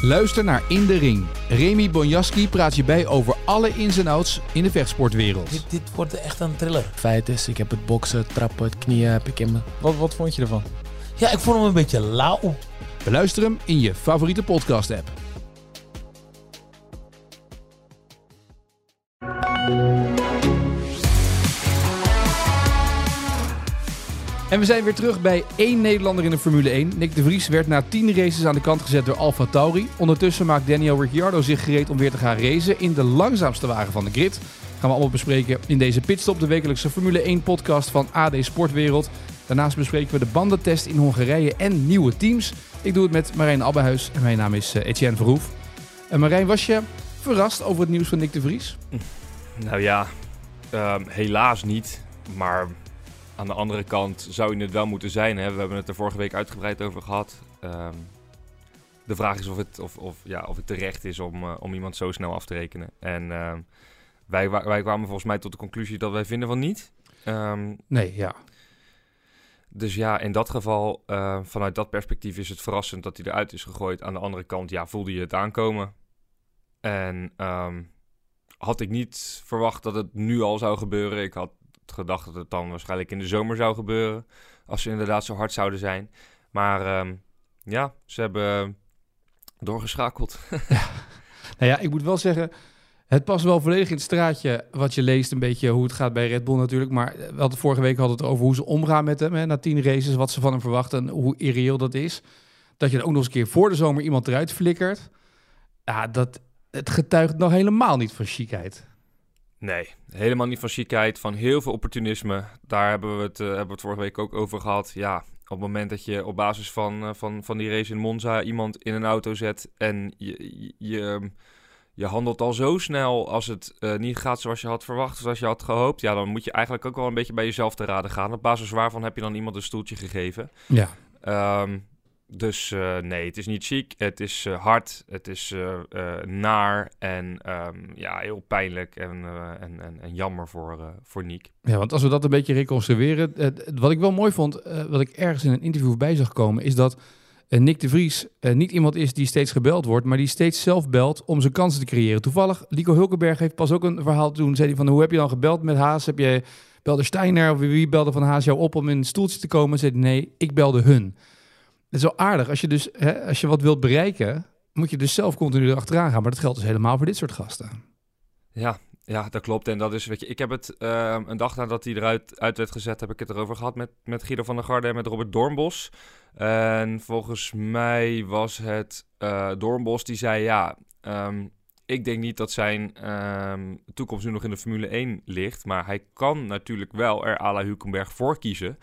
Luister naar In de Ring. Remy Bonjaski praat je bij over alle ins en outs in de vechtsportwereld. Dit, dit wordt echt een thriller. Feit is, ik heb het boksen, het trappen, het knieën heb ik in me. Wat, wat vond je ervan? Ja, ik vond hem een beetje lauw. Beluister hem in je favoriete podcast-app. En we zijn weer terug bij één Nederlander in de Formule 1. Nick de Vries werd na 10 races aan de kant gezet door Alfa Tauri. Ondertussen maakt Daniel Ricciardo zich gereed om weer te gaan racen in de langzaamste wagen van de grid. gaan we allemaal bespreken in deze pitstop, de wekelijkse Formule 1 podcast van AD Sportwereld. Daarnaast bespreken we de bandentest in Hongarije en nieuwe teams. Ik doe het met Marijn Abbehuis en mijn naam is eh, Etienne Verhoef. En Marijn, was je verrast over het nieuws van Nick de Vries? Nou ja, ehm, helaas niet. Maar aan de andere kant zou je het wel moeten zijn. Hè? We hebben het er vorige week uitgebreid over gehad. Ehm, de vraag is of het, of, of, ja, of het terecht is om, eh, om iemand zo snel af te rekenen. En ehm, wij, wij kwamen volgens mij tot de conclusie dat wij vinden van niet. Ehm, nee, ja. Dus ja, in dat geval, eh, vanuit dat perspectief is het verrassend dat hij eruit is gegooid. Aan de andere kant, ja, voelde je het aankomen. En had ik niet verwacht dat het nu al zou gebeuren. Ik had gedacht dat het dan waarschijnlijk in de zomer zou gebeuren. Als ze inderdaad zo hard zouden zijn. Maar ehm, ja, ze hebben doorgeschakeld. ja. Nou ja, ik moet wel zeggen, het past wel volledig in het straatje wat je leest. Een beetje hoe het gaat bij Red Bull natuurlijk. Maar we hadden vorige week hadden het over hoe ze omgaan met hem. Hè, na tien races, wat ze van hem verwachten en hoe irreëel dat is. Dat je dan ook nog eens een keer voor de zomer iemand eruit flikkert. Ja, dat, het getuigt nog helemaal niet van chicheid. Nee, helemaal niet van chicheid, van heel veel opportunisme. Daar hebben we het, uh, hebben we het vorige week ook over gehad. Ja, op het moment dat je op basis van, uh, van, van die race in Monza iemand in een auto zet en je, je, je handelt al zo snel als het uh, niet gaat zoals je had verwacht, zoals je had gehoopt, ja, dan moet je eigenlijk ook wel een beetje bij jezelf te raden gaan. Op basis waarvan heb je dan iemand een stoeltje gegeven? Ja. Um, dus uh, nee, het is niet chic. Het is uh, hard. Het is uh, naar. En um, ja, heel pijnlijk. En, en, en, jammer voor, voor Niek. Ja, want als we dat een beetje reconstrueren. wat ik wel mooi vond, wat ik ergens in een interview bij zag komen, is dat Nick de Vries niet iemand is die steeds gebeld wordt, maar die steeds zelf belt om zijn kansen te creëren. Toevallig, Lico Hulkenberg heeft pas ook een verhaal toen. Zei hij van, hoe heb je dan gebeld met Haas? Heb je belde Steiner of wie belde van Haas jou op om in een stoeltje te komen? Zei nee, ik belde hun. Is wel aardig. Als je dus hè, als je wat wilt bereiken, moet je dus zelf continu erachteraan gaan. Maar dat geldt dus helemaal voor dit soort gasten. Ja, ja, dat klopt. En dat is, weet je, ik heb het uh, een dag nadat hij eruit uit werd gezet, heb ik het erover gehad met, met Guido van der Garde en met Robert Doornbos. En volgens mij was het uh, Doornbos die zei, ja, um, ik denk niet dat zijn um, toekomst nu nog in de Formule 1 ligt. Maar hij kan natuurlijk wel er à la Hulkenberg voor kiezen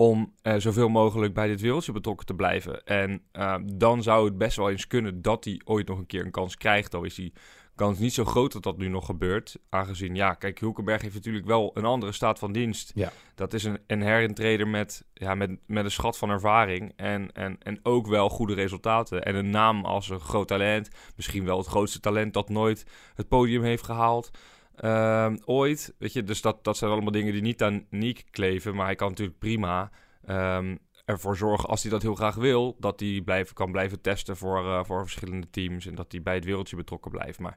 om uh, zoveel mogelijk bij dit wereldje betrokken te blijven. En uh, dan zou het best wel eens kunnen dat hij ooit nog een keer een kans krijgt. Al is die kans niet zo groot dat dat nu nog gebeurt. Aangezien, ja, kijk, Hulkenberg heeft natuurlijk wel een andere staat van dienst. Ja. Dat is een, een herintreder met, ja, met, met een schat van ervaring. En, en, en ook wel goede resultaten. En een naam als een groot talent. Misschien wel het grootste talent dat nooit het podium heeft gehaald. Uh, ooit, weet je, dus dat, dat zijn allemaal dingen die niet aan Niek kleven, maar hij kan natuurlijk prima um, ervoor zorgen, als hij dat heel graag wil, dat hij blijven, kan blijven testen voor, uh, voor verschillende teams en dat hij bij het wereldje betrokken blijft. Maar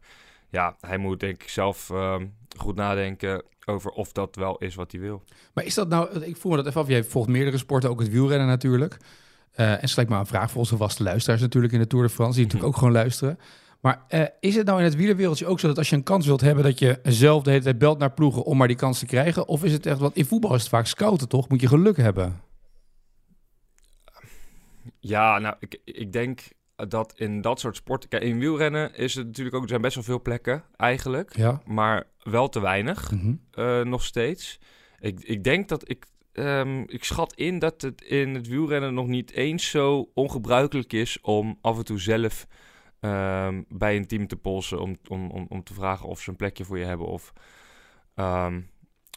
ja, hij moet denk ik zelf uh, goed nadenken over of dat wel is wat hij wil. Maar is dat nou, ik voel me dat even af, jij volgt meerdere sporten, ook het wielrennen natuurlijk. Uh, en stel ik maar een vraag voor onze vaste luisteraars natuurlijk in de Tour de France, die natuurlijk ook gewoon luisteren. Maar uh, is het nou in het wielerwereldje ook zo dat als je een kans wilt hebben, dat je zelf de hele tijd belt naar ploegen om maar die kans te krijgen? Of is het echt, want in voetbal is het vaak scouten toch? Moet je geluk hebben? Ja, nou, ik, ik denk dat in dat soort sporten, kijk, in wielrennen is het natuurlijk ook, er zijn best wel veel plekken eigenlijk, ja. maar wel te weinig mm -hmm. uh, nog steeds. Ik, ik denk dat ik Um, ik schat in dat het in het wielrennen nog niet eens zo ongebruikelijk is om af en toe zelf um, bij een team te polsen om, om, om, om te vragen of ze een plekje voor je hebben of, um,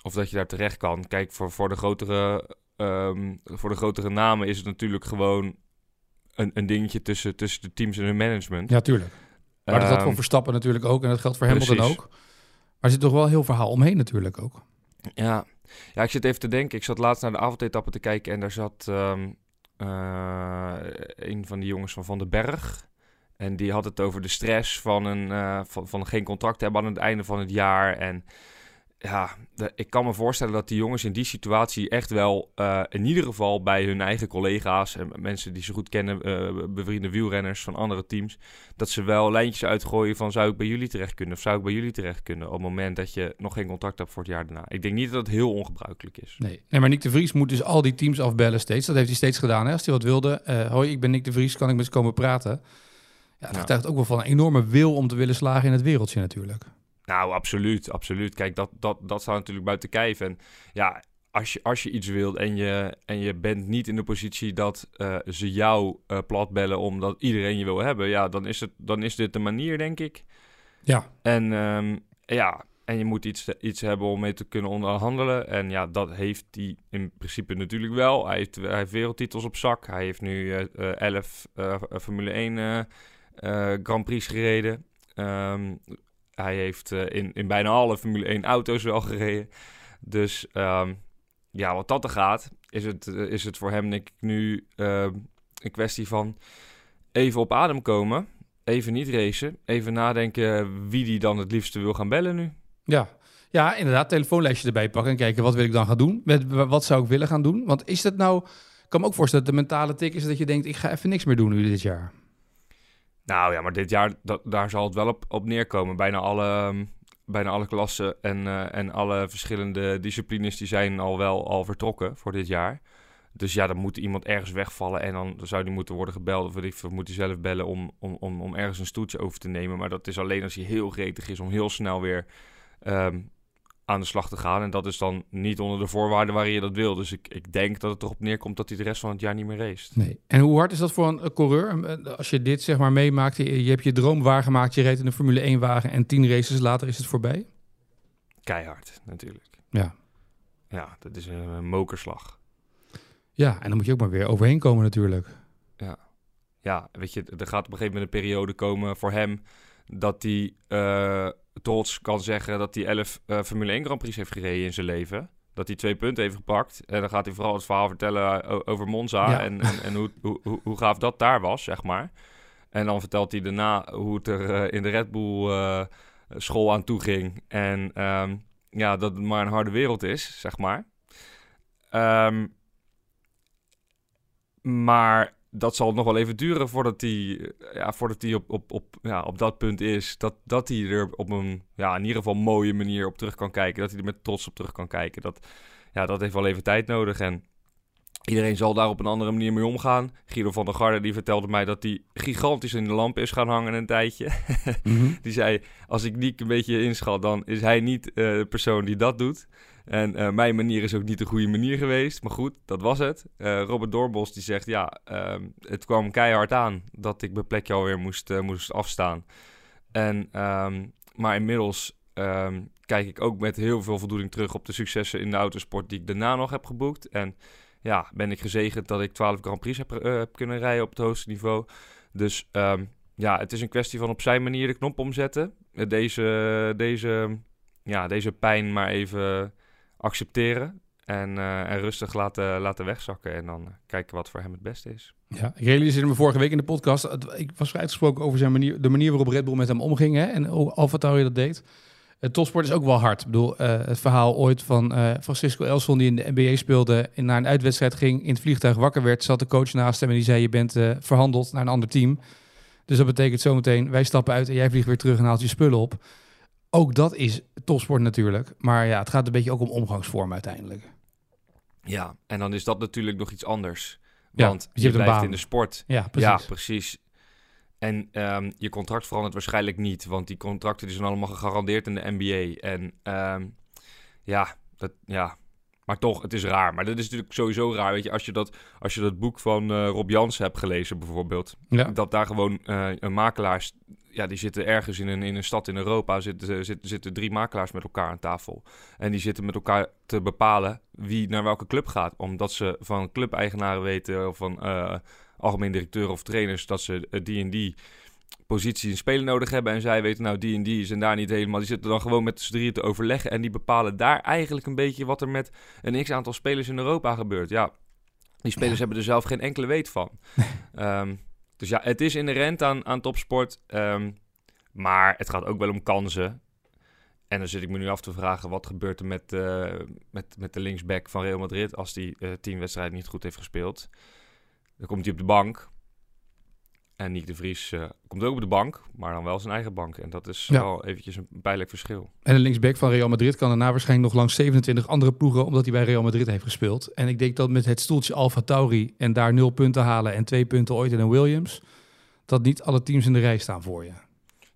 of dat je daar terecht kan. Kijk, voor, voor de grotere ehm, voor de grotere namen is het natuurlijk gewoon een, een dingetje tussen, tussen de teams en hun management. Ja, tuurlijk. Maar dat geldt voor Ehm, Verstappen natuurlijk ook. En dat geldt voor Hamilton precies. ook. Maar er zit toch wel heel verhaal omheen natuurlijk ook. Ja. ja, ik zit even te denken. Ik zat laatst naar de avondetappe te kijken en daar zat ehm, eh, een van die jongens van Van den Berg. En die had het over de stress van, een, eh, van, van geen contract hebben aan het einde van het jaar. En ja, ik kan me voorstellen dat die jongens in die situatie echt wel eh, in ieder geval bij hun eigen collega's en mensen die ze goed kennen, eh, bevriende wielrenners van andere teams, dat ze wel lijntjes uitgooien van zou ik bij jullie terecht kunnen of zou ik bij jullie terecht kunnen op het moment dat je nog geen contract hebt voor het jaar daarna. Ik denk niet dat het heel ongebruikelijk is. Nee. nee, maar Nick de Vries moet dus al die teams afbellen steeds. Dat heeft hij steeds gedaan. Hè? Als hij wat wilde. hoi, ik ben Nick de Vries. Kan ik met ze komen praten? Ja, dat getuigt ook wel van een enorme wil om te willen slagen in het wereldje natuurlijk. Nou, absoluut, absoluut. Kijk, dat, dat, dat staat natuurlijk buiten kijf. En ja, als je, als je iets wilt en je, en je bent niet in de positie dat eh, ze jou eh platbellen omdat iedereen je wil hebben, ja, dan is, het, dan is dit de manier, denk ik. Ja, En ehm, ja, en je moet iets, iets hebben om mee te kunnen onderhandelen. En ja, dat heeft hij in principe natuurlijk wel. Hij heeft, hij heeft wereldtitels op zak. Hij heeft nu eh, eh, 11 eh, Formule 1 eh, eh, Grand Prix gereden. Ehm, hij heeft eh, in, in bijna alle Formule 1 auto's wel gereden. Dus ehm, ja, wat dat er gaat, is het, eh, is het voor hem denk ik nu ehm, een kwestie van even op adem komen. Even niet racen. Even nadenken wie die dan het liefste wil gaan bellen nu. ja. Ja, inderdaad. Telefoonlijstje erbij pakken en kijken wat wil ik dan gaan doen. Met, wat zou ik willen gaan doen? Want is dat nou... Ik kan me ook voorstellen dat de mentale tik is dat je denkt... ik ga even niks meer doen nu dit jaar. Nou ja, maar dit jaar, daar zal het wel op, op neerkomen. Bijna alle, ehm, bijna alle klassen en, eh, en alle verschillende disciplines... die zijn al wel al vertrokken voor dit jaar. Dus ja, dan moet iemand ergens wegvallen... en dan zou die moeten worden gebeld... of weet moet hij zelf bellen om, om, om, om ergens een stoeltje over te nemen. Maar dat is alleen als hij heel gretig is om heel snel weer... ehm, aan de slag te gaan. En dat is dan niet onder de voorwaarden waarin je dat wil. Dus ik, ik denk dat het erop neerkomt dat hij de rest van het jaar niet meer race. Nee. En hoe hard is dat voor een, coureur? Als je dit zeg maar meemaakt, je, je hebt je droom waargemaakt, je reed in een Formule 1 wagen en tien races later is het voorbij? Keihard, natuurlijk. Ja. Ja, dat is een, een mokerslag. Ja, en dan moet je ook maar weer overheen komen natuurlijk. Ja, weet je, er gaat op een gegeven moment een periode komen voor hem dat hij eh, trots kan zeggen dat hij 11 eh, Formule 1 Grand Prix heeft gereden in zijn leven. Dat hij twee punten heeft gepakt. En dan gaat hij vooral het verhaal vertellen o- over Monza Ja. en, en, en hoe, hoe, hoe, gaaf dat daar was, zeg maar. En dan vertelt hij daarna hoe het er eh, in de Red Bull eh, school aan toe ging. En ehm, ja, dat het maar een harde wereld is, zeg maar. Ehm, maar dat zal nog wel even duren voordat hij, eh, ja, voordat hij op, op, op, ja, op dat punt is. Dat, dat hij er op een ja, in ieder geval mooie manier op terug kan kijken. Dat hij er met trots op terug kan kijken. Dat, ja, dat heeft wel even tijd nodig. En iedereen zal daar op een andere manier mee omgaan. Guido van der Garde die vertelde mij dat hij gigantisch in de lamp is gaan hangen een tijdje. Die zei, als ik Niek een beetje inschat, dan is hij niet eh, de persoon die dat doet. En eh, mijn manier is ook niet de goede manier geweest. Maar goed, dat was het. Eh, Robert Doorbos die zegt, ja, ehm, het kwam keihard aan dat ik mijn plekje alweer moest, eh, moest afstaan. En, ehm, maar inmiddels ehm, kijk ik ook met heel veel voldoening terug op de successen in de autosport die ik daarna nog heb geboekt. En ja, ben ik gezegend dat ik 12 Grand Prix heb, heb kunnen rijden op het hoogste niveau. Dus ja, het is een kwestie van op zijn manier de knop omzetten. Deze, deze, ja, deze pijn maar even accepteren. En, eh, en rustig laten, laten wegzakken. En dan kijken wat voor hem het beste is. Ja, ik realiseerde me vorige week in de podcast. Ik was uitgesproken over zijn manier, de manier waarop Red Bull met hem omging. Hè, en hoe AlphaTauri dat deed. Het topsport is ook wel hard. Ik bedoel, eh, het verhaal ooit van eh, Francisco Elson die in de NBA speelde en naar een uitwedstrijd ging, in het vliegtuig wakker werd, zat de coach naast hem en die zei: Je bent verhandeld naar een ander team. Dus dat betekent zometeen, wij stappen uit en jij vliegt weer terug en haalt je spullen op. Ook dat is topsport natuurlijk. Maar ja, het gaat een beetje ook om omgangsvorm uiteindelijk. Ja, en dan is dat natuurlijk nog iets anders. Ja, Want je je, hebt een blijft baan. in de sport. Ja, precies. Ja, precies. En ehm, je contract verandert waarschijnlijk niet, want die contracten die zijn allemaal gegarandeerd in de NBA. En ehm, ja, dat, ja, Maar toch, het is raar. Maar dat is natuurlijk sowieso raar. Weet je, als je dat, als je dat boek van eh, Rob Jansen hebt gelezen, bijvoorbeeld. Ja. Dat daar gewoon eh, een makelaars. Ja, die zitten ergens in een, in een stad in Europa. Zitten, zitten, zitten drie makelaars met elkaar aan tafel. En die zitten met elkaar te bepalen wie naar welke club gaat. Omdat ze van clubeigenaren weten. Of van eh, algemeen directeur of trainers. Dat ze eh, die en die positie een speler nodig hebben. En zij weten nou die en die is en daar niet helemaal. Die zitten dan gewoon met z'n drieën te overleggen. En die bepalen daar eigenlijk een beetje wat er met een x-aantal spelers in Europa gebeurt. Ja, die spelers hebben er zelf geen enkele weet van. Ehm, dus ja, het is inherent aan, aan topsport. ehm, maar het gaat ook wel om kansen. En dan zit ik me nu af te vragen, wat gebeurt er met, eh, met, met de linksback van Real Madrid als die eh tien wedstrijden niet goed heeft gespeeld? Dan komt hij op de bank. En Nick de Vries eh, komt ook op de bank, maar dan wel zijn eigen bank. En dat is Ja. wel eventjes een pijnlijk verschil. En de linksback van Real Madrid kan daarna waarschijnlijk nog langs 27 andere ploegen, omdat hij bij Real Madrid heeft gespeeld. En ik denk dat met het stoeltje Alfa Tauri en daar nul punten halen en twee punten ooit in een Williams, dat niet alle teams in de rij staan voor je.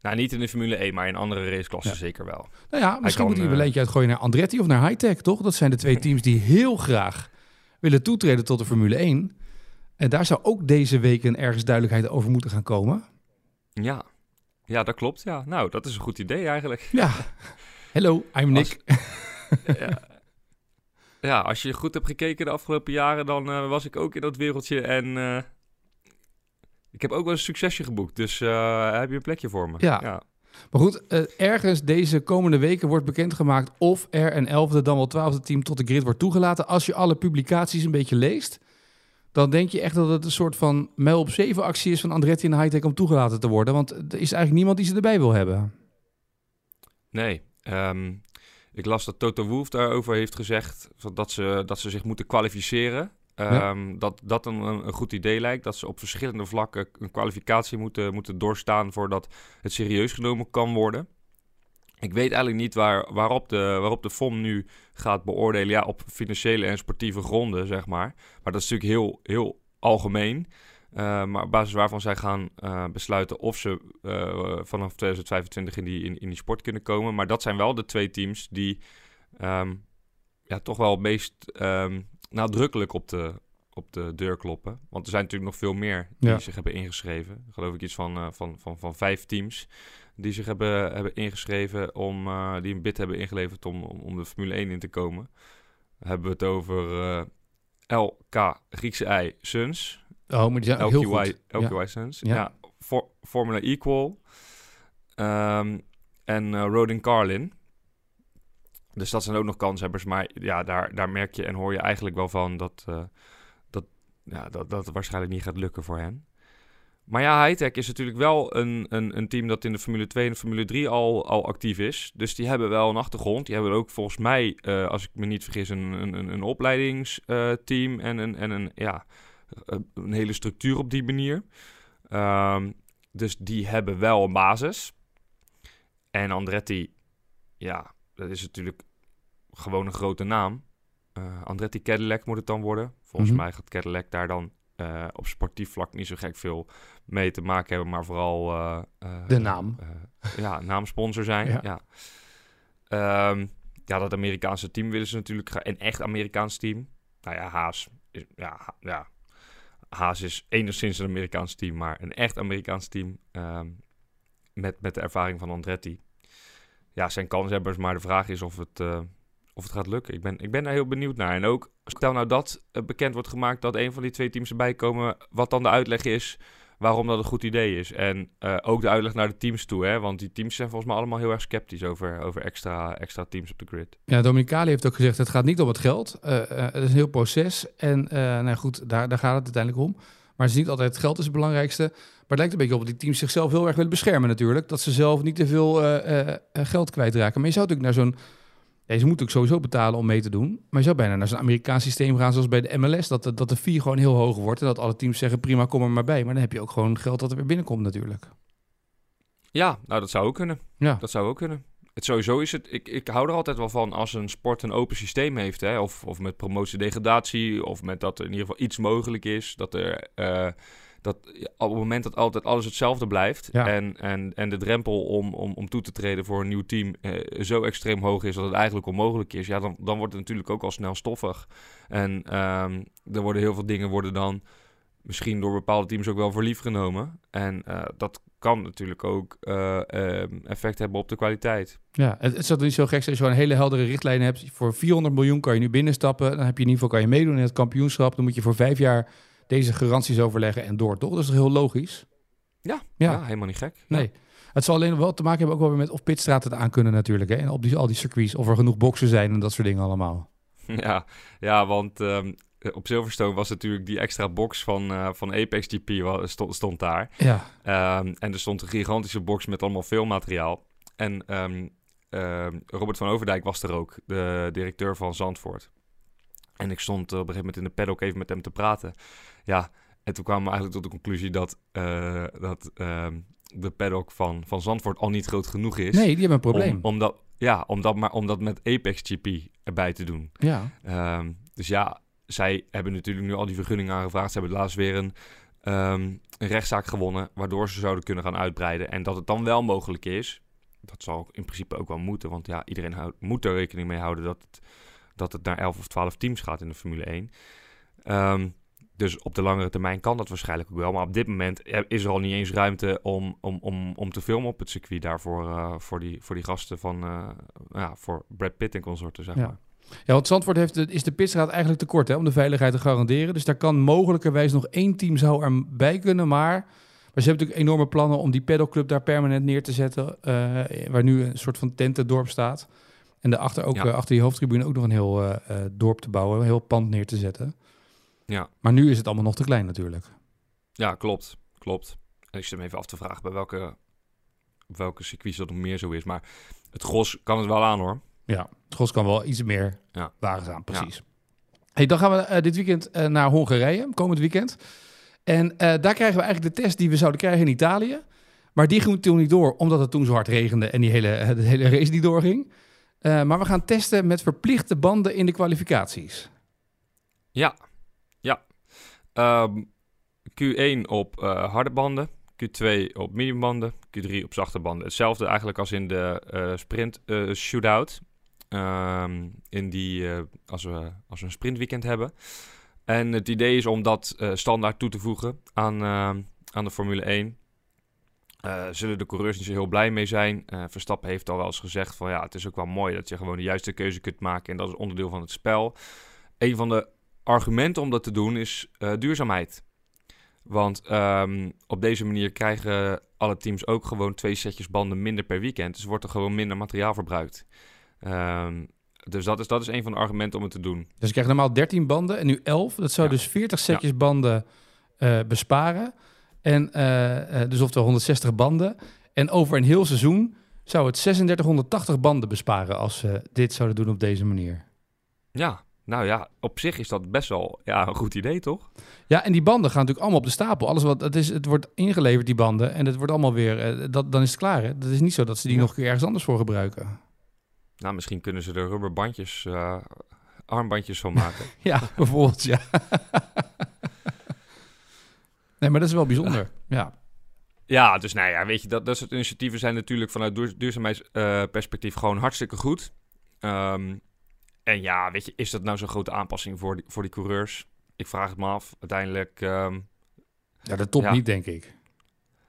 Nou, niet in de Formule 1, maar in andere raceklassen Ja. zeker wel. Nou ja, misschien moet hij een eh, beleidje uitgooien naar Andretti of naar Hightech, toch? Dat zijn de twee teams die heel graag willen toetreden tot de Formule 1. En daar zou ook deze week een ergens duidelijkheid over moeten gaan komen. Ja. ja, dat klopt. Ja. Nou, dat is een goed idee eigenlijk. Ja. Hello, I'm Nick. ja. ja, als je goed hebt gekeken de afgelopen jaren, dan eh, was ik ook in dat wereldje. En eh, ik heb ook wel een succesje geboekt. Dus eh, heb je een plekje voor me. Ja. Maar goed, ergens deze komende weken wordt bekendgemaakt of er een elfde, dan wel twaalfde team tot de grid wordt toegelaten. Als je alle publicaties een beetje leest, dan denk je echt dat het een soort van mijl op zeven actie is van Andretti en Hightech om toegelaten te worden. Want er is eigenlijk niemand die ze erbij wil hebben. Nee. ehm, ik las dat Toto Wolff daarover heeft gezegd dat, ze, dat ze zich moeten kwalificeren. Ehm, Dat dat een, een een goed idee lijkt. Dat ze op verschillende vlakken een kwalificatie moeten, moeten doorstaan voordat het serieus genomen kan worden. Ik weet eigenlijk niet waar, waarop, de, waarop de FOM nu gaat beoordelen. Ja, op financiële en sportieve gronden, zeg maar. Maar dat is natuurlijk heel, heel algemeen. Eh, maar op basis waarvan zij gaan eh, besluiten of ze eh, vanaf 2025 in die, in, in die sport kunnen komen. Maar dat zijn wel de twee teams die ehm, ja, toch wel het meest ehm, nadrukkelijk op de, op de deur kloppen. Want er zijn natuurlijk nog veel meer die Ja. zich hebben ingeschreven. Geloof ik iets van, van, van, van vijf teams die zich hebben, hebben ingeschreven om eh, die een bid hebben ingeleverd om, om, om de Formule 1 in te komen. Hebben we het over eh, LK Griekse I Suns. Oh, maar die zijn ook heel goed. LQI Suns. Ja. Ja. For- Formula Equal. Ehm, en eh Rodin Carlin. Dus dat zijn ook nog kanshebbers. Maar ja, daar, daar merk je en hoor je eigenlijk wel van dat, eh, dat, ja, dat, dat waarschijnlijk niet gaat lukken voor hen. Maar ja, Hightech is natuurlijk wel een, een, een team dat in de Formule 2 en de Formule 3 al, al actief is. Dus die hebben wel een achtergrond. Die hebben ook volgens mij, eh, als ik me niet vergis, een, een, een- opleidingsteam en, een, en een, ja, een een hele structuur op die manier. Ehm, dus die hebben wel een basis. En Andretti, ja, dat is natuurlijk gewoon een grote naam. Eh, Andretti Cadillac moet het dan worden. Volgens Mhm. mij gaat Cadillac daar dan eh, op sportief vlak niet zo gek veel mee te maken hebben, maar vooral eh, De naam. ja, naamsponsor zijn. Ja. Ja. Ehm, ja, dat Amerikaanse team willen ze natuurlijk. Een echt Amerikaans team. Nou ja, Haas. Is, ja, Ha- ja. Haas is enigszins een Amerikaans team, maar een echt Amerikaans team. ehm, met, met de ervaring van Andretti. Ja, zijn kanshebbers, maar de vraag is of het, of het gaat lukken. Ik ben, ik ben daar heel benieuwd naar. En ook, stel nou dat eh, bekend wordt gemaakt dat een van die twee teams erbij komen, wat dan de uitleg is waarom dat een goed idee is. En eh, ook de uitleg naar de teams toe, hè? want die teams zijn volgens mij allemaal heel erg sceptisch over, over extra, extra teams op de grid. Ja, Dominicali heeft ook gezegd, het gaat niet om het geld. Eh, het is een heel proces. En nou goed, daar, daar gaat het uiteindelijk om. Maar het is niet altijd het geld is het belangrijkste. Maar het lijkt een beetje op dat die teams zichzelf heel erg willen beschermen natuurlijk. Dat ze zelf niet te veel geld kwijtraken. Maar je zou natuurlijk naar zo'n... Ja, ze moeten ook sowieso betalen om mee te doen. Maar je zou bijna naar zo'n Amerikaans systeem gaan zoals bij de MLS. Dat, de- dat de fee gewoon heel hoog wordt. En dat alle teams zeggen, prima, kom er maar bij. Maar dan heb je ook gewoon geld dat er weer binnenkomt natuurlijk. Ja, nou dat zou ook kunnen. Ja, Dat zou ook kunnen. Het sowieso is het. Ik, ik hou er altijd wel van als een sport een open systeem heeft. Hè? Of, of met promotie-degradatie. Of met dat er in ieder geval iets mogelijk is. Dat er eh, dat op het moment dat altijd alles hetzelfde blijft Ja. en, en, en de drempel om, om, om toe te treden voor een nieuw team eh, zo extreem hoog is dat het eigenlijk onmogelijk is, ja, dan, dan wordt het natuurlijk ook al snel stoffig. En ehm, er worden heel veel dingen worden dan misschien door bepaalde teams ook wel voor lief genomen. En eh, dat kan natuurlijk ook eh, ehm, effect hebben op de kwaliteit. Ja, het, het zou niet zo gek zijn als je een hele heldere richtlijn hebt. Voor 400 miljoen kan je nu binnenstappen. Dan heb je in ieder geval kan je meedoen in het kampioenschap. Dan moet je voor vijf jaar deze garanties overleggen en door, toch? Dat is toch heel logisch? Ja, Ja. ja. helemaal niet gek. Nee. Het zal alleen wel te maken hebben ook wel weer met of pitstraat het aan kunnen natuurlijk. Hè? En op die, al die circuits, of er genoeg boxen zijn en dat soort dingen allemaal. Ja, ja want ehm, op Silverstone was natuurlijk die extra box van, eh, van Apex GP stond, stond daar. Ja, Ehm, en er stond een gigantische box met allemaal filmmateriaal. En ehm, ehm, Robert van Overdijk was er ook, de directeur van Zandvoort. En ik stond op een gegeven moment in de paddock even met hem te praten. Ja, en toen kwamen we eigenlijk tot de conclusie dat, eh, dat ehm, de paddock van, van Zandvoort al niet groot genoeg is. nee, die hebben een probleem. Om, om dat, ja, om dat, maar om dat met Apex GP erbij te doen. Ja, Ehm, dus ja, zij hebben natuurlijk nu al die vergunningen aangevraagd. Ze hebben laatst weer een, ehm, een rechtszaak gewonnen, waardoor ze zouden kunnen gaan uitbreiden. En dat het dan wel mogelijk is, dat zal in principe ook wel moeten. Want ja, iedereen houdt, moet er rekening mee houden dat het, dat het naar 11 of 12 teams gaat in de Formule 1. Ehm, dus op de langere termijn kan dat waarschijnlijk ook wel. Maar op dit moment eh, is er al niet eens ruimte om, om, om, om te filmen op het circuit daarvoor eh, voor, die, voor die gasten van eh, ja, voor Brad Pitt en consorten, zeg Ja. maar. ja want Zandvoort heeft de, is de pitstraat eigenlijk te kort hè, om de veiligheid te garanderen. Dus daar kan mogelijkerwijs nog één team zou erbij kunnen. Maar, maar ze hebben natuurlijk enorme plannen om die pedalclub daar permanent neer te zetten. waar nu een soort van tentendorp staat. En daarachter ook, Ja. achter die hoofdtribune ook nog een heel dorp te bouwen. Een heel pand neer te zetten. Ja. Maar nu is het allemaal nog te klein natuurlijk. Ja, klopt. Klopt. En ik zit me even af te vragen bij welke, welke circuits dat nog meer zo is. Maar het gros kan het wel aan hoor. Ja, het gros kan wel iets meer Ja. wagens aan, precies. Hey, dan gaan we eh, dit weekend eh, naar Hongarije, komend weekend. En eh, daar krijgen we eigenlijk de test die we zouden krijgen in Italië. Maar die ging toen niet door, omdat het toen zo hard regende en die hele, de hele race niet doorging. Maar we gaan testen met verplichte banden in de kwalificaties. Ja. Ehm, Q1 op eh, harde banden. Q2 op mediumbanden. Q3 op zachte banden. Hetzelfde eigenlijk als in de eh, sprint eh, shootout. Ehm, in die, als, we, als we een sprintweekend hebben. En het idee is om dat standaard toe te voegen aan, ehm, aan de Formule 1. Eh, zullen de coureurs niet zo heel blij mee zijn. Eh, Verstappen heeft al wel eens gezegd van ja, het is ook wel mooi dat je gewoon de juiste keuze kunt maken. En dat is onderdeel van het spel. Een van de argumenten om dat te doen is eh, duurzaamheid. Want ehm, op deze manier krijgen alle teams ook gewoon twee setjes banden minder per weekend. Dus wordt er gewoon minder materiaal verbruikt. Ehm, dus dat is, dat is een van de argumenten om het te doen. Dus je krijgt normaal 13 banden en nu 11. Dat zou Ja. dus 40 setjes banden eh, besparen. En eh, dus oftewel 160 banden. En over een heel seizoen zou het 3680 banden besparen als ze dit zouden doen op deze manier. Ja, nou ja, op zich is dat best wel ja, een goed idee, toch? Ja, en die banden gaan natuurlijk allemaal op de stapel. Alles wat het is, het wordt ingeleverd, die banden. En het wordt allemaal weer, eh, dat, dan is het klaar. Hè? Dat is niet zo dat ze die Ja. nog een keer ergens anders voor gebruiken. Nou, misschien kunnen ze er rubberbandjes, eh, armbandjes van maken. Ja, bijvoorbeeld, ja. nee, maar dat is wel bijzonder. Ja. Ja, dus nou ja, weet je, dat, dat soort initiatieven zijn natuurlijk vanuit duur, duurzaamheidsperspectief gewoon hartstikke goed. Ehm, en ja, weet je, is dat nou zo'n grote aanpassing voor die, voor die coureurs? Ik vraag het me af. Uiteindelijk, ehm, ja, de top Ja. niet, denk ik.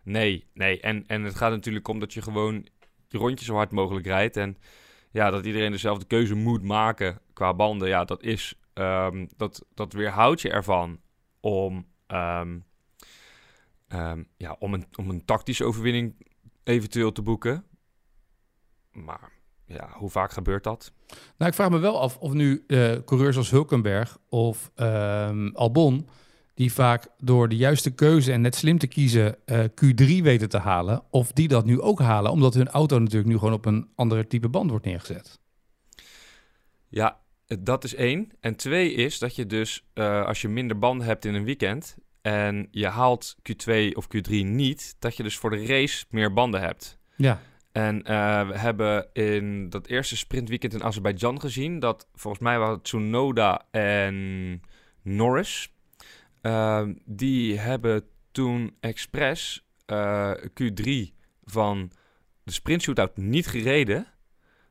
nee, nee. En, en het gaat natuurlijk om dat je gewoon je rondjes zo hard mogelijk rijdt. En ja, dat iedereen dezelfde keuze moet maken qua banden. Ja, dat is, ehm, dat, dat weerhoudt je ervan om, ehm, ja, om, een, om een tactische overwinning eventueel te boeken. Maar ja, hoe vaak gebeurt dat? Nou, ik vraag me wel af of nu eh, coureurs als Hulkenberg of ehm, Albon, die vaak door de juiste keuze en net slim te kiezen eh, Q3 weten te halen, of die dat nu ook halen, omdat hun auto natuurlijk nu gewoon op een andere type band wordt neergezet. Ja, dat is één. En twee is dat je dus, eh, als je minder banden hebt in een weekend en je haalt Q2 of Q3 niet, dat je dus voor de race meer banden hebt. Ja, En eh, we hebben in dat eerste sprintweekend in Azerbeidzjan gezien dat volgens mij waren Tsunoda en Norris. Ehm, die hebben toen expres eh, Q3 van de sprint shootout niet gereden,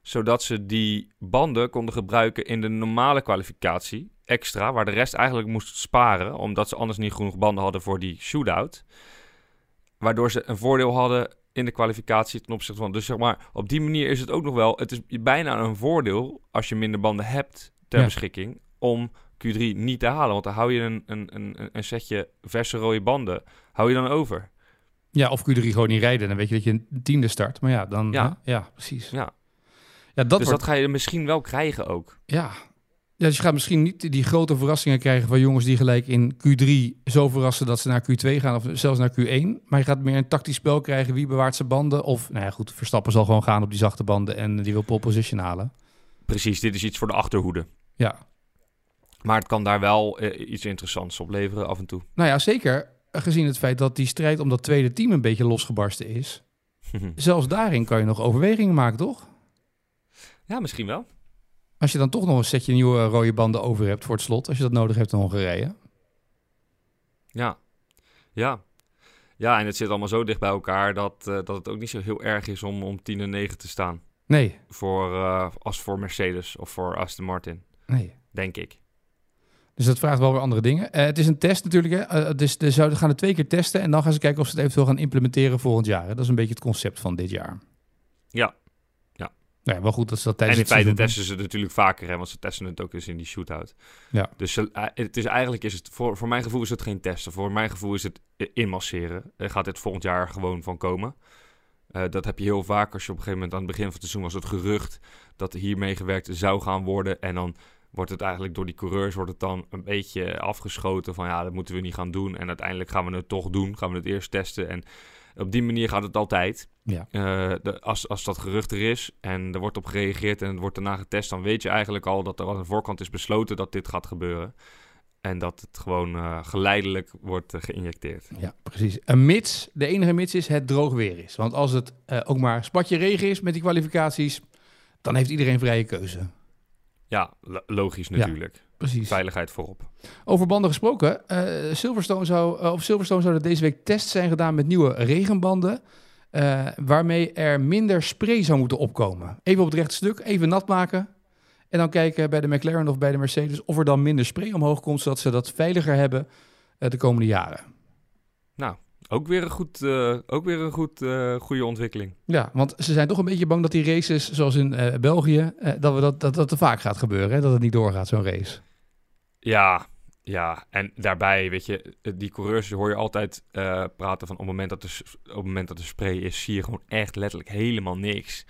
zodat ze die banden konden gebruiken in de normale kwalificatie extra, waar de rest eigenlijk moest sparen, omdat ze anders niet genoeg banden hadden voor die shootout. Waardoor ze een voordeel hadden in de kwalificatie ten opzichte van. Dus zeg maar, op die manier is het ook nog wel. Het is bijna een voordeel als je minder banden hebt ter Ja. beschikking om Q3 niet te halen. Want dan hou je een, een, een, een setje verse rode banden, hou je dan over. Ja, of Q3 gewoon niet rijden. Dan weet je dat je een tiende start. Maar ja, dan... Ja. hè? ja precies. Ja. Ja, dat dus wordt... dat ga je misschien wel krijgen ook. Ja. Ja, dus je gaat misschien niet die grote verrassingen krijgen van jongens die gelijk in Q3 zo verrassen dat ze naar Q2 gaan of zelfs naar Q1. Maar je gaat meer een tactisch spel krijgen. Wie bewaart zijn banden? Of, nou ja, goed, Verstappen zal gewoon gaan op die zachte banden en die wil pole position halen. Precies, dit is iets voor de achterhoede. Ja, Maar het kan daar wel eh, iets interessants opleveren af en toe. nou ja, zeker gezien het feit dat die strijd om dat tweede team een beetje losgebarsten is. Zelfs daarin kan je nog overwegingen maken, toch? ja, misschien wel. Als je dan toch nog een setje nieuwe rode banden over hebt voor het slot, als je dat nodig hebt in Hongarije. Ja. Ja. Ja, en het zit allemaal zo dicht bij elkaar dat, eh, dat het ook niet zo heel erg is om, om 10 en 9 te staan. Nee, Voor, eh, als voor Mercedes of voor Aston Martin, nee. denk ik. Dus dat vraagt wel weer andere dingen. Eh, het is een test natuurlijk. Hè? Dus ze zouden gaan het twee keer testen en dan gaan ze kijken of ze het eventueel gaan implementeren volgend jaar. Hè? Dat is een beetje het concept van dit jaar. Ja. Ja, wel goed dat ze dat En tijdens in feite testen ze het natuurlijk vaker, hè, want ze testen het ook eens in die shootout. Ja. Dus eh, het is eigenlijk, is het, voor, voor mijn gevoel is het geen testen. Voor mijn gevoel is het eh, inmasseren. Er gaat dit volgend jaar gewoon van komen. Eh, dat heb je heel vaak als je op een gegeven moment aan het begin van het seizoen was het gerucht dat hiermee gewerkt zou gaan worden. En dan wordt het eigenlijk door die coureurs wordt het dan een beetje afgeschoten van ja, dat moeten we niet gaan doen. En uiteindelijk gaan we het toch doen. Gaan we het eerst testen. En op die manier gaat het altijd. Ja. Eh, de, als, als dat gerucht er is en er wordt op gereageerd en het wordt daarna getest, dan weet je eigenlijk al dat er aan de voorkant is besloten dat dit gaat gebeuren. En dat het gewoon eh, geleidelijk wordt eh, geïnjecteerd. Ja, precies. Een mits, de enige mits is het droog weer is. Want als het ook maar spatje regen is met die kwalificaties, dan heeft iedereen vrije keuze. Ja, lo- logisch Ja. Precies. Veiligheid voorop. Over banden gesproken, eh, Silverstone, zou, op Silverstone zouden deze week tests zijn gedaan met nieuwe regenbanden. eh, waarmee er minder spray zou moeten opkomen. Even op het rechte stuk, even nat maken. En dan kijken bij de McLaren of bij de Mercedes of er dan minder spray omhoog komt, zodat ze dat veiliger hebben de komende jaren. Nou, ook weer een, goed, ook weer een goed, goede ontwikkeling. Ja, want ze zijn toch een beetje bang dat die races, zoals in België, dat, we dat, dat dat te vaak gaat gebeuren. Hè? Dat het niet doorgaat, zo'n race. Ja, ja, en daarbij, weet je, eh, die coureurs hoor je altijd eh, praten van op het, moment dat s- op het moment dat er spray is, zie je gewoon echt letterlijk helemaal niks.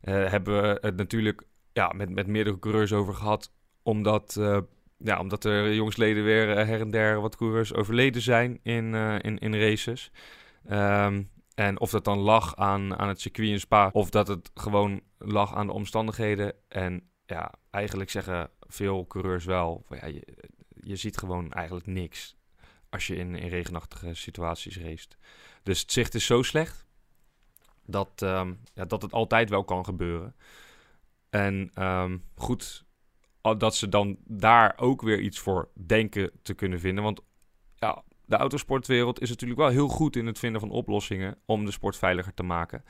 Eh, hebben we het natuurlijk ja, met, met meerdere coureurs over gehad, omdat, eh, ja, omdat er jongsleden weer her en der wat coureurs overleden zijn in, in, in races. Ehm, en of dat dan lag aan, aan het circuit in Spa, of dat het gewoon lag aan de omstandigheden. En ja, eigenlijk zeggen veel coureurs wel, ja, je, je ziet gewoon eigenlijk niks als je in, in regenachtige situaties race. Dus het zicht is zo slecht dat, ehm, ja, dat het altijd wel kan gebeuren. En ehm, goed dat ze dan daar ook weer iets voor denken te kunnen vinden. Want ja, de autosportwereld is natuurlijk wel heel goed in het vinden van oplossingen om de sport veiliger te maken.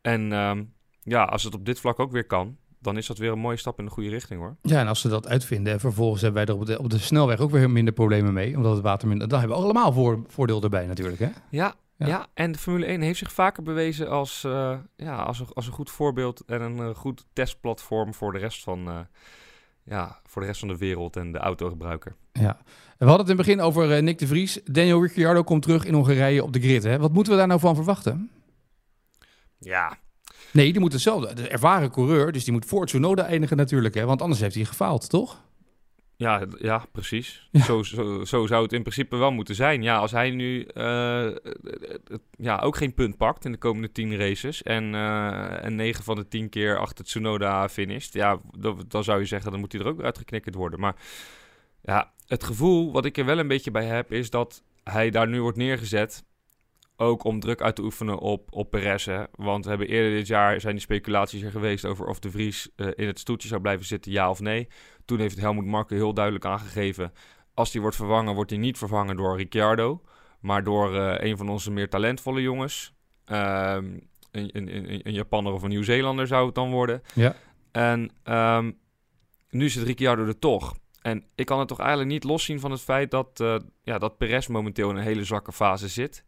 En ehm, ja, als het op dit vlak ook weer kan, dan is dat weer een mooie stap in de goede richting hoor. Ja, en als ze dat uitvinden en vervolgens hebben wij er op de, op de snelweg ook weer minder problemen mee, omdat het water minder... Dan hebben we allemaal voor, voordeel erbij natuurlijk, hè? Ja, Ja. ja. en de Formule 1 heeft zich vaker bewezen als, eh, ja, als, een, als een goed voorbeeld en een eh, goed testplatform voor de rest van, eh, ja, voor de rest van de wereld en de autogebruiker. Ja. En we hadden het in het begin over eh, Nick de Vries. Daniel Ricciardo komt terug in Hongarije op de grid, hè? Wat moeten we daar nou van verwachten? Ja, Nee, die moet hetzelfde. De ervaren coureur, dus die moet voor Tsunoda eindigen natuurlijk, hè? Want anders heeft hij gefaald, toch? ja, ja precies. Ja. Zo, zo, zo zou het in principe wel moeten zijn. Ja, als hij nu eh, ja, ook geen punt pakt in de komende 10 races en, eh en 9 van de 10 keer achter Tsunoda finisht, ja, dan, dan zou je zeggen, dan moet hij er ook uitgeknikkerd worden. Maar ja, het gevoel wat ik er wel een beetje bij heb, is dat hij daar nu wordt neergezet. Ook om druk uit te oefenen op, op Perez. Hè? Want we hebben eerder dit jaar zijn die speculaties er geweest over of de Vries eh, in het stoeltje zou blijven zitten, ja of nee. Toen heeft Helmut Marko heel duidelijk aangegeven: als die wordt vervangen, wordt hij niet vervangen door Ricciardo. maar door eh, een van onze meer talentvolle jongens. Ehm, een, een, een, een Japanner of een Nieuw-Zeelander zou het dan worden. Ja. En ehm, nu zit Ricciardo er toch. En ik kan het toch eigenlijk niet loszien van het feit dat, eh, ja, dat Perez momenteel in een hele zwakke fase zit.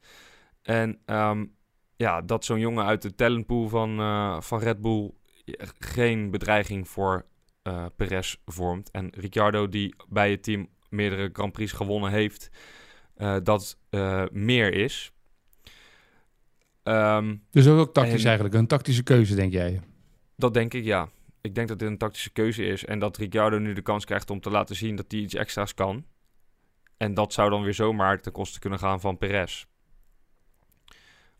En ehm, ja, dat zo'n jongen uit de talentpool van, eh, van Red Bull geen bedreiging voor eh Perez vormt. En Ricciardo, die bij het team meerdere Grand Prix gewonnen heeft, eh, dat eh, meer is. Ehm, Dus ook tactisch En- eigenlijk. Een tactische keuze, denk jij? dat denk ik, ja. Ik denk dat dit een tactische keuze is. En dat Ricciardo nu de kans krijgt om te laten zien dat hij iets extra's kan. En dat zou dan weer zomaar ten koste kunnen gaan van Perez.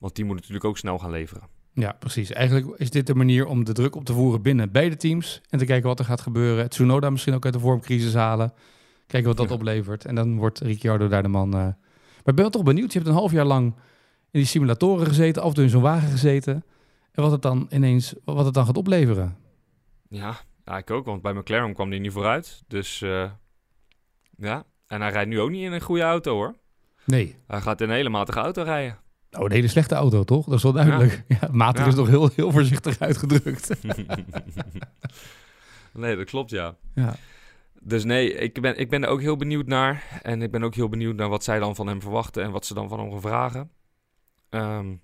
Want die moet natuurlijk ook snel gaan leveren. Ja, precies. Eigenlijk is dit de manier om de druk op te voeren binnen beide teams. En te kijken wat er gaat gebeuren. Tsunoda misschien ook uit de vormcrisis halen. Kijken wat dat Ja. oplevert. En dan wordt Ricciardo daar de man. eh. Maar ik ben wel toch benieuwd. Je hebt een half jaar lang in die simulatoren gezeten. Af en toe in zo'n wagen gezeten. En wat het dan ineens wat het dan gaat opleveren. Ja, ja, ik ook. Want bij McLaren kwam hij niet vooruit. Dus eh, ja. En hij rijdt nu ook niet in een goede auto hoor. Nee. Hij gaat in een hele matige auto rijden. Oh, een hele slechte auto, toch? Dat is wel duidelijk. Ja. matig Ja. is toch heel, heel voorzichtig uitgedrukt. nee, dat klopt ja. ja. Dus nee, ik ben, ik ben er ook heel benieuwd naar. En ik ben ook heel benieuwd naar wat zij dan van hem verwachten en wat ze dan van hem gaan vragen. Ehm,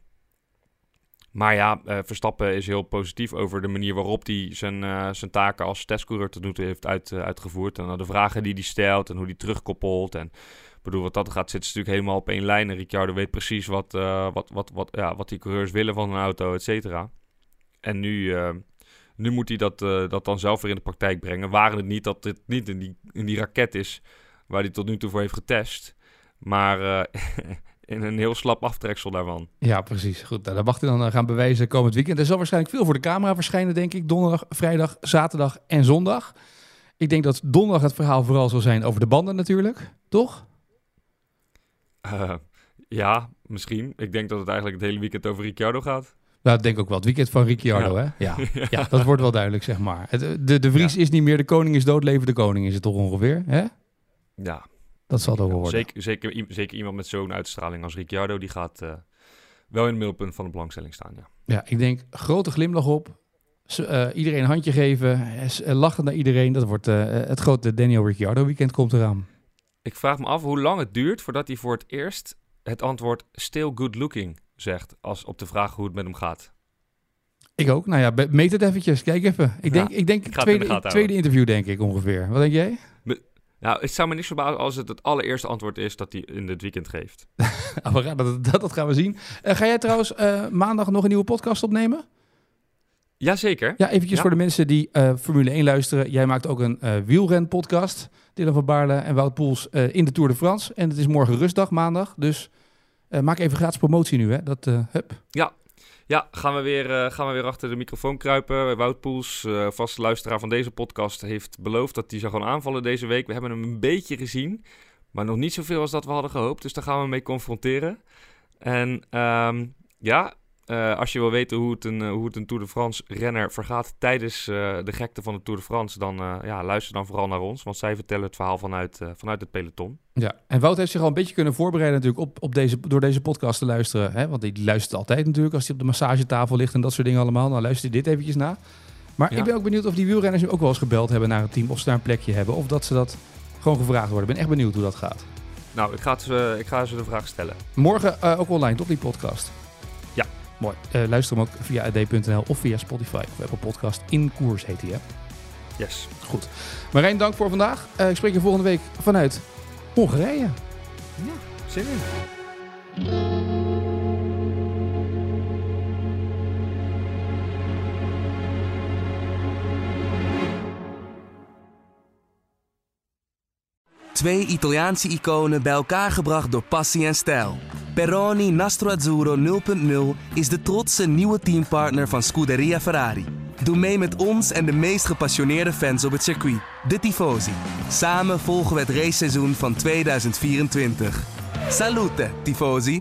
maar ja, eh, Verstappen is heel positief over de manier waarop hij zijn, eh, zijn taken als testcoureur tot nu toe heeft uit, eh, uitgevoerd. En de vragen die hij stelt en hoe hij terugkoppelt. En bedoel, wat dat gaat, zitten ze natuurlijk helemaal op één lijn. En Ricciardo weet precies wat, eh, wat, wat, wat, ja, wat die coureurs willen van een auto, et cetera. En nu, eh, nu moet hij dat, eh, dat dan zelf weer in de praktijk brengen. Waren het niet dat dit niet in die, in die raket is waar hij tot nu toe voor heeft getest. Maar in een heel slap aftreksel daarvan. Ja, precies. Goed, nou, dat mag hij dan gaan bewijzen komend weekend. Er zal waarschijnlijk veel voor de camera verschijnen, denk ik. Donderdag, vrijdag, zaterdag en zondag. Ik denk dat donderdag het verhaal vooral zal zijn over de banden natuurlijk. Toch? Eh, ja, misschien. Ik denk dat het eigenlijk het hele weekend over Ricciardo gaat. Nou, ik denk ook wel het weekend van Ricciardo, hè? Ja. ja, dat wordt wel duidelijk, zeg maar. Het, de, de Vries is niet meer de koning is dood, leven de koning is het toch ongeveer, hè? Ja, Dat zal wel worden. zeker, zeker, zeker iemand met zo'n uitstraling als Ricciardo, die gaat eh, wel in het middelpunt van de belangstelling staan. Ja. Ja, ik denk grote glimlach op. Eh, iedereen een handje geven. eh, eh, lachen naar iedereen. Dat wordt eh, het grote Daniel Ricciardo weekend komt eraan. Ik vraag me af hoe lang het duurt voordat hij voor het eerst het antwoord still good looking zegt. Als op de vraag hoe het met hem gaat. Ik ook. Nou ja, meet het eventjes. Kijk even. Ik denk, Ja, ik denk ik de tweede, tweede interview, denk ik ongeveer. Wat denk jij? Nou, het zou me niks verbazen als het het allereerste antwoord is dat hij in het weekend geeft. Gaan, dat, dat, dat gaan we zien. Eh, ga jij trouwens eh, maandag nog een nieuwe podcast opnemen? Jazeker. Ja, eventjes Ja. voor de mensen die eh, Formule 1 luisteren. Jij maakt ook een eh wielren-podcast. Dylan van Baarle en Wout Poels eh, in de Tour de France. En het is morgen rustdag, maandag. Dus maak even gratis promotie nu, hè. Dat, hup. Ja, gaan we, weer, gaan we weer achter de microfoon kruipen. Wout Poels, eh, vaste luisteraar van deze podcast, heeft beloofd dat hij zou gaan aanvallen deze week. We hebben hem een beetje gezien, maar nog niet zoveel als dat we hadden gehoopt. Dus daar gaan we mee confronteren. En ehm, ja, eh, als je wil weten hoe het, een, eh, hoe het een Tour de France renner vergaat tijdens eh, de gekte van de Tour de France, dan ja, luister dan vooral naar ons. Want zij vertellen het verhaal vanuit, vanuit het peloton. Ja, en Wout heeft zich al een beetje kunnen voorbereiden natuurlijk op, op deze, door deze podcast te luisteren. Hè? Want die luistert altijd natuurlijk als hij op de massagetafel ligt en dat soort dingen allemaal. Dan luistert hij dit eventjes na. Maar Ja. ik ben ook benieuwd of die wielrenners nu ook wel eens gebeld hebben naar het team. Of ze daar een plekje hebben. Of dat ze dat gewoon gevraagd worden. Ik ben echt benieuwd hoe dat gaat. Nou, ik ga, het, ze- ik ga ze de vraag stellen. Morgen ook online, toch die podcast? Ja. Mooi. Eh, luister hem ook via ad.nl of via Spotify of Apple Podcast. In koers heet hij, hè? Yes. Goed. Marijn, dank voor vandaag. Eh, ik spreek je volgende week vanuit Hongarije. Zin in. Twee Italiaanse iconen bij elkaar gebracht door passie en stijl. Peroni Nastro Azzurro 0.0 is de trotse nieuwe teampartner van Scuderia Ferrari. Doe mee met ons en de meest gepassioneerde fans op het circuit, de Tifosi. Samen volgen we het raceseizoen van 2024. Salute, Tifosi!